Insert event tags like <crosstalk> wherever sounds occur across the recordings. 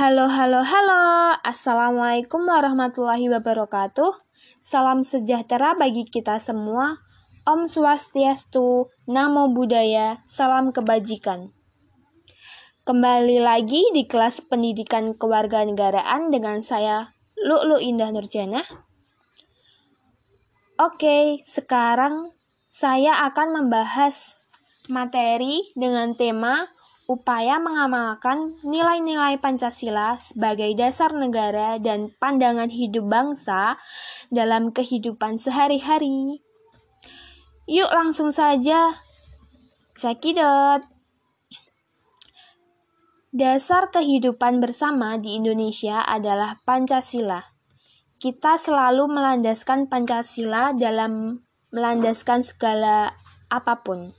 Halo, halo, halo. Assalamualaikum warahmatullahi wabarakatuh. Salam sejahtera bagi kita semua. Om Swastiastu, Namo Buddhaya, Salam Kebajikan. Kembali lagi di kelas pendidikan kewarganegaraan dengan saya Lu'lu Indah Nurjana. Oke, sekarang saya akan membahas materi dengan tema upaya mengamalkan nilai-nilai Pancasila sebagai dasar negara dan pandangan hidup bangsa dalam kehidupan sehari-hari. Yuk langsung saja cekidot. Dasar kehidupan bersama di Indonesia adalah Pancasila. Kita selalu melandaskan Pancasila dalam melandaskan segala apa pun.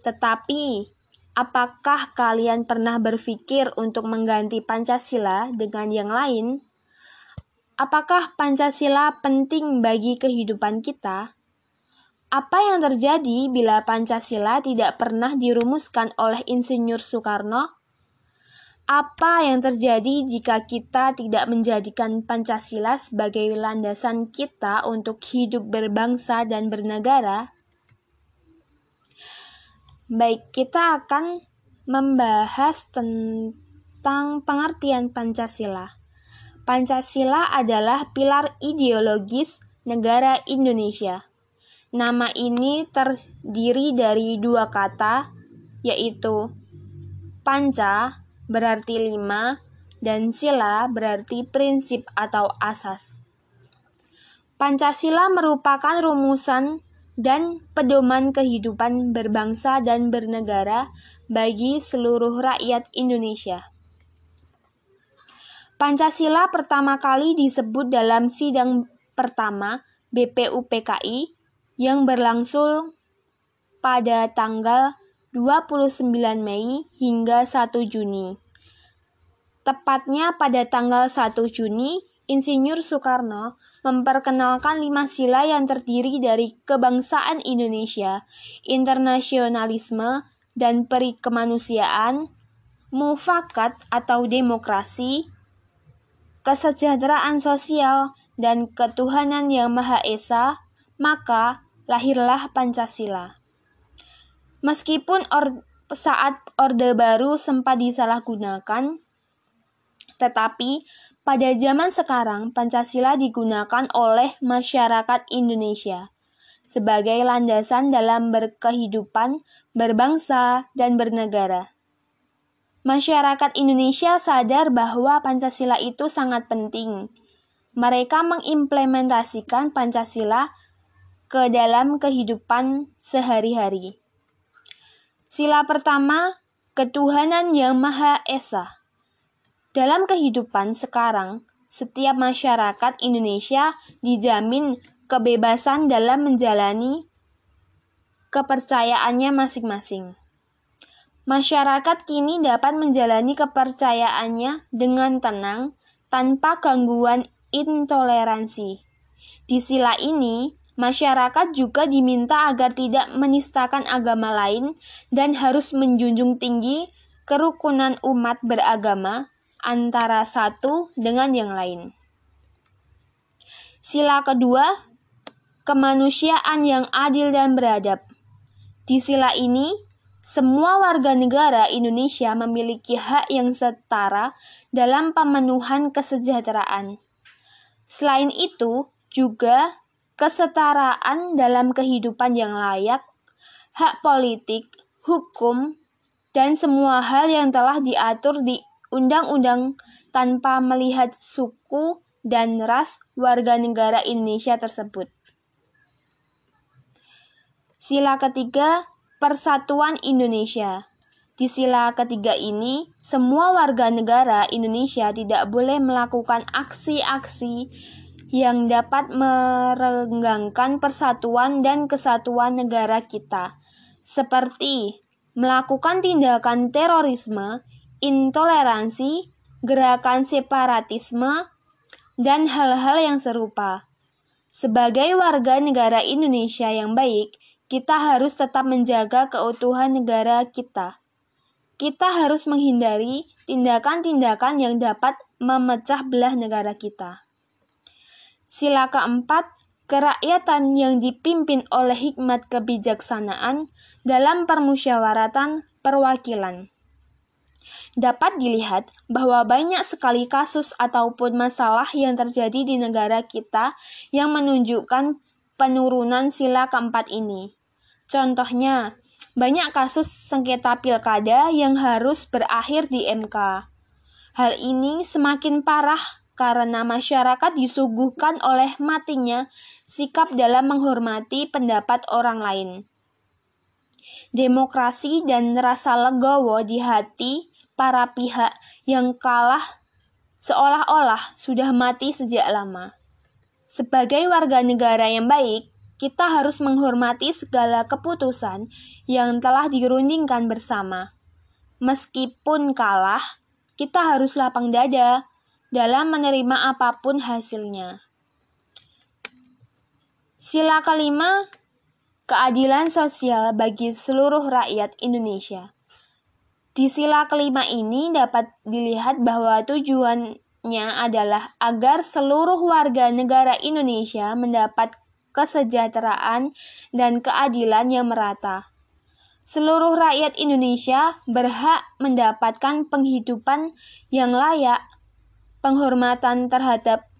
Tetapi Apakah kalian pernah berpikir untuk mengganti Pancasila dengan yang lain? Apakah Pancasila penting bagi kehidupan kita? Apa yang terjadi bila Pancasila tidak pernah dirumuskan oleh Insinyur Soekarno? Apa yang terjadi jika kita tidak menjadikan Pancasila sebagai landasan kita untuk hidup berbangsa dan bernegara? Baik, kita akan membahas tentang pengertian Pancasila. Pancasila adalah pilar ideologis negara Indonesia. Nama ini terdiri dari dua kata, yaitu panca berarti lima dan sila berarti prinsip atau asas. Pancasila merupakan rumusan dan pedoman kehidupan berbangsa dan bernegara bagi seluruh rakyat Indonesia. Pancasila pertama kali disebut dalam sidang pertama BPUPKI yang berlangsung pada tanggal 29 Mei hingga 1 Juni. Tepatnya pada tanggal 1 Juni Insinyur Soekarno memperkenalkan lima sila yang terdiri dari kebangsaan Indonesia, internasionalisme, dan perikemanusiaan, mufakat atau demokrasi, kesejahteraan sosial, dan ketuhanan yang Maha Esa, maka lahirlah Pancasila. Meskipun or saat Orde Baru sempat disalahgunakan, tetapi pada zaman sekarang, Pancasila digunakan oleh masyarakat Indonesia sebagai landasan dalam berkehidupan, berbangsa, dan bernegara. Masyarakat Indonesia sadar bahwa Pancasila itu sangat penting. Mereka mengimplementasikan Pancasila ke dalam kehidupan sehari-hari. Sila pertama, ketuhanan yang Maha Esa. Dalam kehidupan sekarang, setiap masyarakat Indonesia dijamin kebebasan dalam menjalani kepercayaannya masing-masing. Masyarakat kini dapat menjalani kepercayaannya dengan tenang tanpa gangguan intoleransi. Di sila ini, masyarakat juga diminta agar tidak menistakan agama lain dan harus menjunjung tinggi kerukunan umat beragama antara satu dengan yang lain. Sila kedua, kemanusiaan yang adil dan beradab. Di sila ini, semua warga negara Indonesia memiliki hak yang setara dalam pemenuhan kesejahteraan. Selain itu, juga kesetaraan dalam kehidupan yang layak, hak politik, hukum, dan semua hal yang telah diatur di undang-undang tanpa melihat suku dan ras warga negara Indonesia tersebut. Sila ketiga, Persatuan Indonesia. Di sila ketiga ini, semua warga negara Indonesia tidak boleh melakukan aksi-aksi yang dapat merenggangkan persatuan dan kesatuan negara kita, seperti melakukan tindakan terorisme intoleransi, gerakan separatisme, dan hal-hal yang serupa. Sebagai warga negara Indonesia yang baik, kita harus tetap menjaga keutuhan negara kita. kita harus menghindari tindakan-tindakan yang dapat memecah belah negara kita. Sila keempat, kerakyatan yang dipimpin oleh hikmat kebijaksanaan dalam permusyawaratan perwakilan. Dapat dilihat bahwa banyak sekali kasus ataupun masalah yang terjadi di negara kita yang menunjukkan penurunan sila keempat ini. Contohnya, banyak kasus sengketa pilkada yang harus berakhir di MK. Hal ini semakin parah karena masyarakat disuguhkan oleh matinya sikap dalam menghormati pendapat orang lain. Demokrasi dan rasa legowo di hati para pihak yang kalah seolah-olah sudah mati sejak lama. Sebagai warga negara yang baik, kita harus menghormati segala keputusan yang telah dirundingkan bersama. Meskipun kalah, kita harus lapang dada dalam menerima apa pun hasilnya. Sila kelima, keadilan sosial bagi seluruh rakyat Indonesia. Di sila kelima ini dapat dilihat bahwa tujuannya adalah agar seluruh warga negara Indonesia mendapat kesejahteraan dan keadilan yang merata. Seluruh rakyat Indonesia berhak mendapatkan penghidupan yang layak, penghormatan terhadap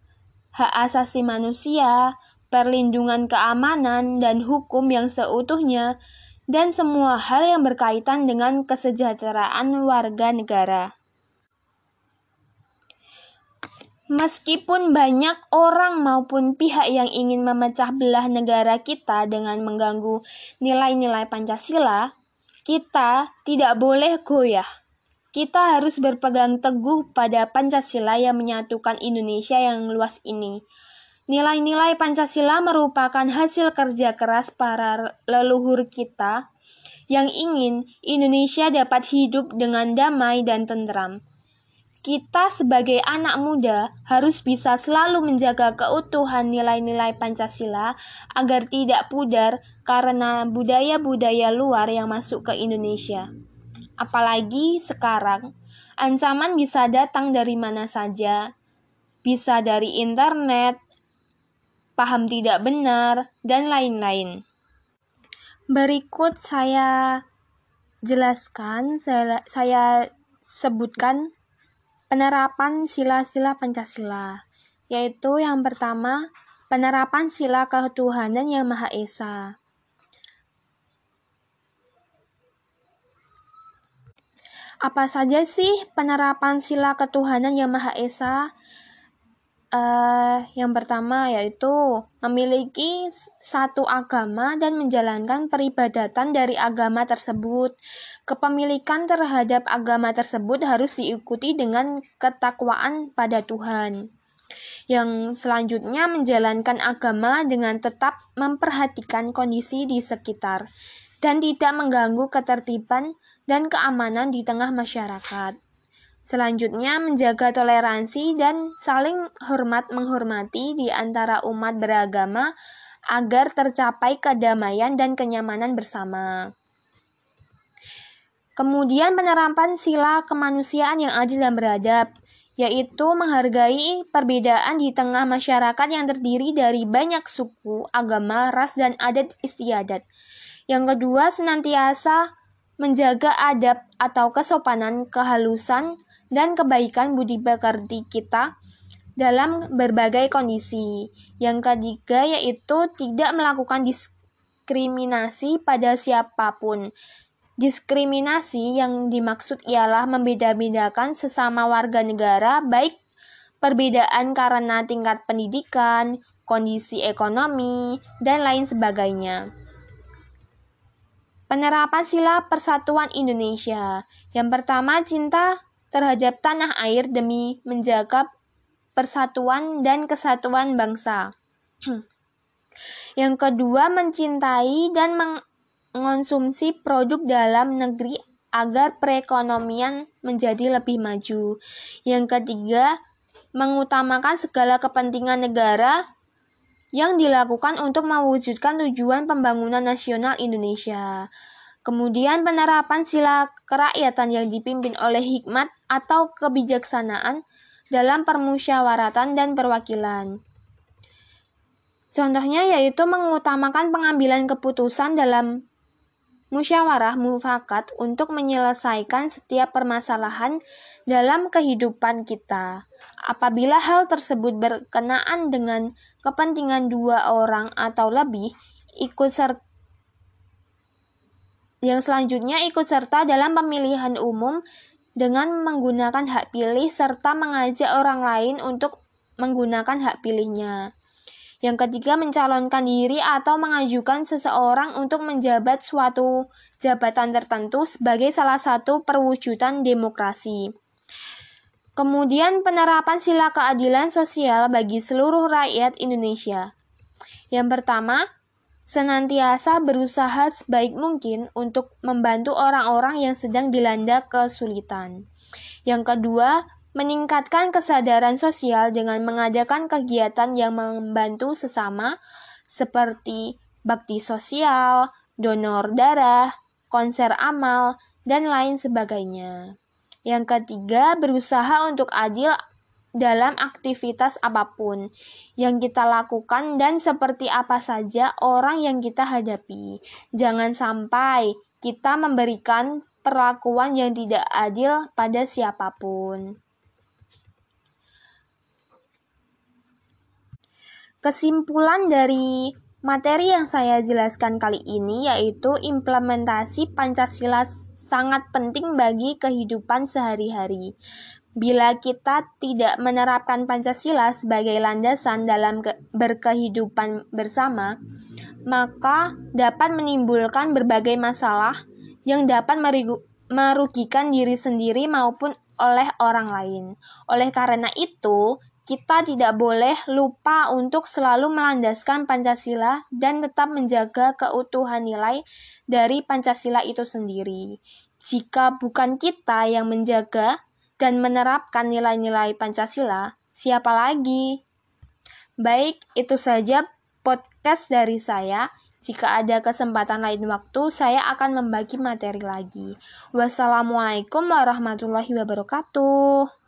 hak asasi manusia, perlindungan keamanan dan hukum yang seutuhnya, dan semua hal yang berkaitan dengan kesejahteraan warga negara. Meskipun banyak orang maupun pihak yang ingin memecah belah negara kita dengan mengganggu nilai-nilai Pancasila, kita tidak boleh goyah. Kita harus berpegang teguh pada Pancasila yang menyatukan Indonesia yang luas ini. Nilai-nilai Pancasila merupakan hasil kerja keras para leluhur kita yang ingin Indonesia dapat hidup dengan damai dan tentram kita sebagai anak muda harus bisa selalu menjaga keutuhan nilai-nilai Pancasila agar tidak pudar karena budaya-budaya luar yang masuk ke Indonesia. Apalagi sekarang, ancaman bisa datang dari mana saja, bisa dari internet, paham tidak benar, dan lain-lain. Berikut saya jelaskan, saya, saya sebutkan penerapan sila-sila Pancasila, yaitu yang pertama, penerapan sila ketuhanan yang Maha Esa. Apa saja sih penerapan sila ketuhanan yang Maha Esa? Uh, yang pertama yaitu memiliki satu agama dan menjalankan peribadatan dari agama tersebut. Kepemilikan terhadap agama tersebut harus diikuti dengan ketakwaan pada Tuhan. Yang selanjutnya menjalankan agama dengan tetap memperhatikan kondisi di sekitar dan tidak mengganggu ketertiban dan keamanan di tengah masyarakat. Selanjutnya, menjaga toleransi dan saling hormat menghormati di antara umat beragama agar tercapai kedamaian dan kenyamanan bersama. Kemudian penerapan sila kemanusiaan yang adil dan beradab, yaitu menghargai perbedaan di tengah masyarakat yang terdiri dari banyak suku, agama, ras, dan adat istiadat. Yang kedua, senantiasa menjaga adab atau kesopanan, kehalusan, dan kebaikan budi pekerti kita dalam berbagai kondisi. Yang ketiga yaitu tidak melakukan diskriminasi pada siapa pun. Diskriminasi yang dimaksud ialah membeda-bedakan sesama warga negara baik perbedaan karena tingkat pendidikan, kondisi ekonomi, dan lain sebagainya. Penerapan sila persatuan Indonesia. Yang pertama, cinta terhadap tanah air demi menjaga persatuan dan kesatuan bangsa. <clears throat> Yang kedua, mencintai dan mengonsumsi produk dalam negeri agar perekonomian menjadi lebih maju. Yang ketiga, mengutamakan segala kepentingan negara yang dilakukan untuk mewujudkan tujuan pembangunan nasional Indonesia. Kemudian penerapan sila kerakyatan yang dipimpin oleh hikmat atau kebijaksanaan dalam permusyawaratan dan perwakilan. Contohnya yaitu mengutamakan pengambilan keputusan dalam musyawarah mufakat untuk menyelesaikan setiap permasalahan dalam kehidupan kita. Apabila hal tersebut berkenaan dengan kepentingan dua orang atau lebih, ikut serta yang selanjutnya ikut serta dalam pemilihan umum dengan menggunakan hak pilih serta mengajak orang lain untuk menggunakan hak pilihnya. Yang ketiga, mencalonkan diri atau mengajukan seseorang untuk menjabat suatu jabatan tertentu sebagai salah satu perwujudan demokrasi. Kemudian, penerapan sila keadilan sosial bagi seluruh rakyat Indonesia. Yang pertama, senantiasa berusaha sebaik mungkin untuk membantu orang-orang yang sedang dilanda kesulitan. Yang kedua, meningkatkan kesadaran sosial dengan mengadakan kegiatan yang membantu sesama seperti bakti sosial, donor darah, konser amal, dan lain sebagainya. Yang ketiga, berusaha untuk adil dalam aktivitas apa pun yang kita lakukan dan seperti apa saja orang yang kita hadapi. Jangan sampai kita memberikan perlakuan yang tidak adil pada siapa pun. Kesimpulan dari materi yang saya jelaskan kali ini yaitu implementasi Pancasila sangat penting bagi kehidupan sehari-hari. Bila kita tidak menerapkan Pancasila sebagai landasan dalam berkehidupan bersama, maka dapat menimbulkan berbagai masalah yang dapat merugikan diri sendiri maupun oleh orang lain. Oleh karena itu, kita tidak boleh lupa untuk selalu melandaskan Pancasila dan tetap menjaga keutuhan nilai dari Pancasila itu sendiri. Jika bukan kita yang menjaga dan menerapkan nilai-nilai Pancasila, siapa lagi? Baik, itu saja podcast dari saya. Jika ada kesempatan lain waktu, saya akan membagi materi lagi. Wassalamualaikum warahmatullahi wabarakatuh.